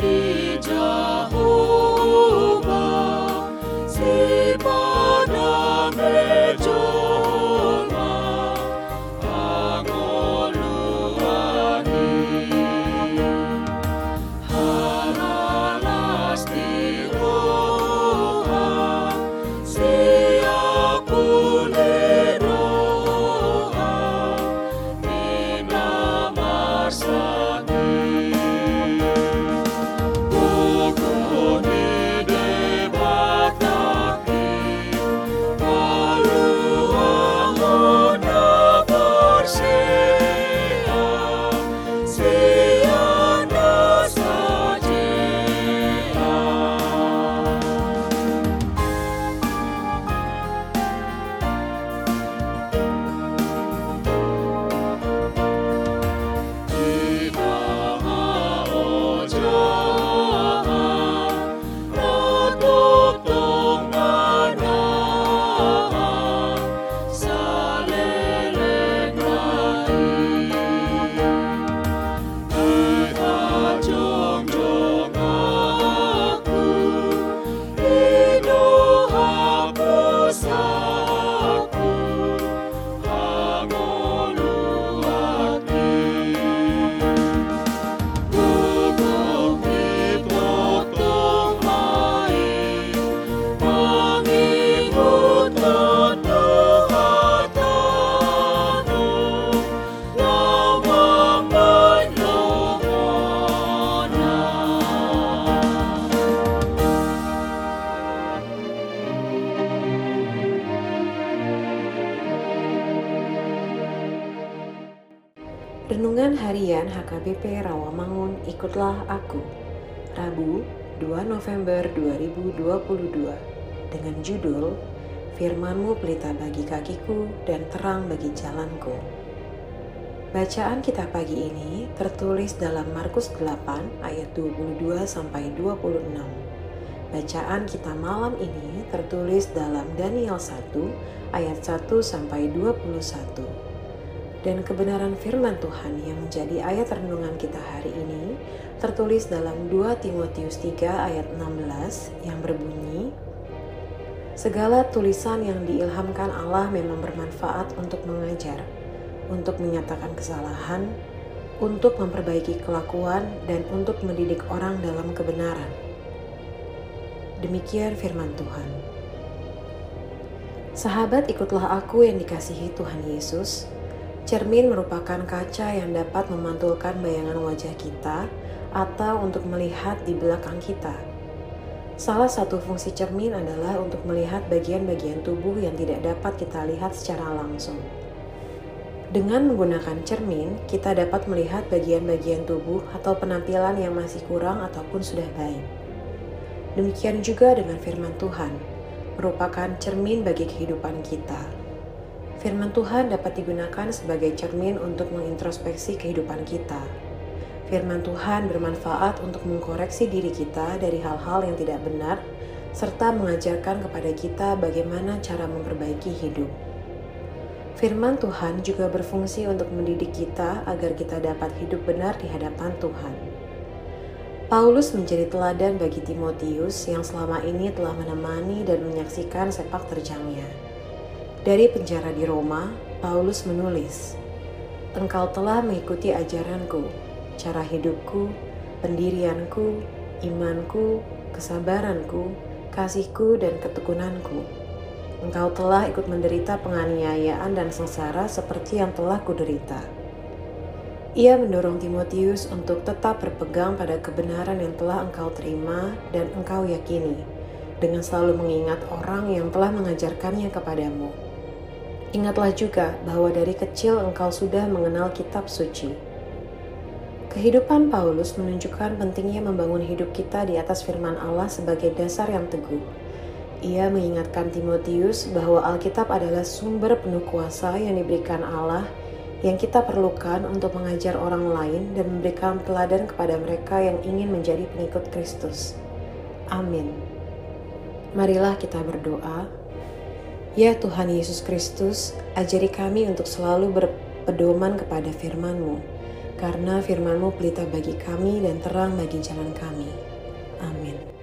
be. Renungan Harian HKBP Rawamangun Ikutlah Aku Rabu 2 November 2022 dengan judul Firmanmu pelita bagi kakiku dan terang bagi jalanku. Bacaan kita pagi ini tertulis dalam Markus 8 ayat 22 sampai 26. Bacaan kita malam ini tertulis dalam Daniel 1 ayat 1 sampai 21. Dan kebenaran firman Tuhan yang menjadi ayat renungan kita hari ini tertulis dalam 2 Timotius 3 ayat 16 yang berbunyi Segala tulisan yang diilhamkan Allah memang bermanfaat untuk mengajar, untuk menyatakan kesalahan, untuk memperbaiki kelakuan, dan untuk mendidik orang dalam kebenaran. Demikian firman Tuhan. Sahabat, ikutlah aku yang dikasihi Tuhan Yesus. Cermin merupakan kaca yang dapat memantulkan bayangan wajah kita atau untuk melihat di belakang kita Salah satu fungsi cermin adalah untuk melihat bagian-bagian tubuh yang tidak dapat kita lihat secara langsung. Dengan menggunakan cermin, kita dapat melihat bagian-bagian tubuh atau penampilan yang masih kurang ataupun sudah baik. Demikian juga dengan firman Tuhan, merupakan cermin bagi kehidupan kita. Firman Tuhan dapat digunakan sebagai cermin untuk mengintrospeksi kehidupan kita Firman Tuhan bermanfaat untuk mengkoreksi diri kita dari hal-hal yang tidak benar, serta mengajarkan kepada kita bagaimana cara memperbaiki hidup. Firman Tuhan juga berfungsi untuk mendidik kita agar kita dapat hidup benar di hadapan Tuhan. Paulus menjadi teladan bagi Timotius yang selama ini telah menemani dan menyaksikan sepak terjangnya. Dari penjara di Roma, Paulus menulis, "Engkau telah mengikuti ajaranku, cara hidupku, pendirianku, imanku, kesabaranku, kasihku, dan ketekunanku. Engkau telah ikut menderita penganiayaan dan sengsara seperti yang telah kuderita. Ia mendorong Timotius untuk tetap berpegang pada kebenaran yang telah engkau terima dan engkau yakini, dengan selalu mengingat orang yang telah mengajarkannya kepadamu. Ingatlah juga bahwa dari kecil engkau sudah mengenal kitab suci Kehidupan Paulus menunjukkan pentingnya membangun hidup kita di atas firman Allah sebagai dasar yang teguh. Ia mengingatkan Timotius bahwa Alkitab adalah sumber penuh kuasa yang diberikan Allah yang kita perlukan untuk mengajar orang lain dan memberikan teladan kepada mereka yang ingin menjadi pengikut Kristus. Amin. Marilah kita berdoa. Ya Tuhan Yesus Kristus, ajari kami untuk selalu berpedoman kepada firman-Mu karena firmanmu pelita bagi kami dan terang bagi jalan kami. Amin.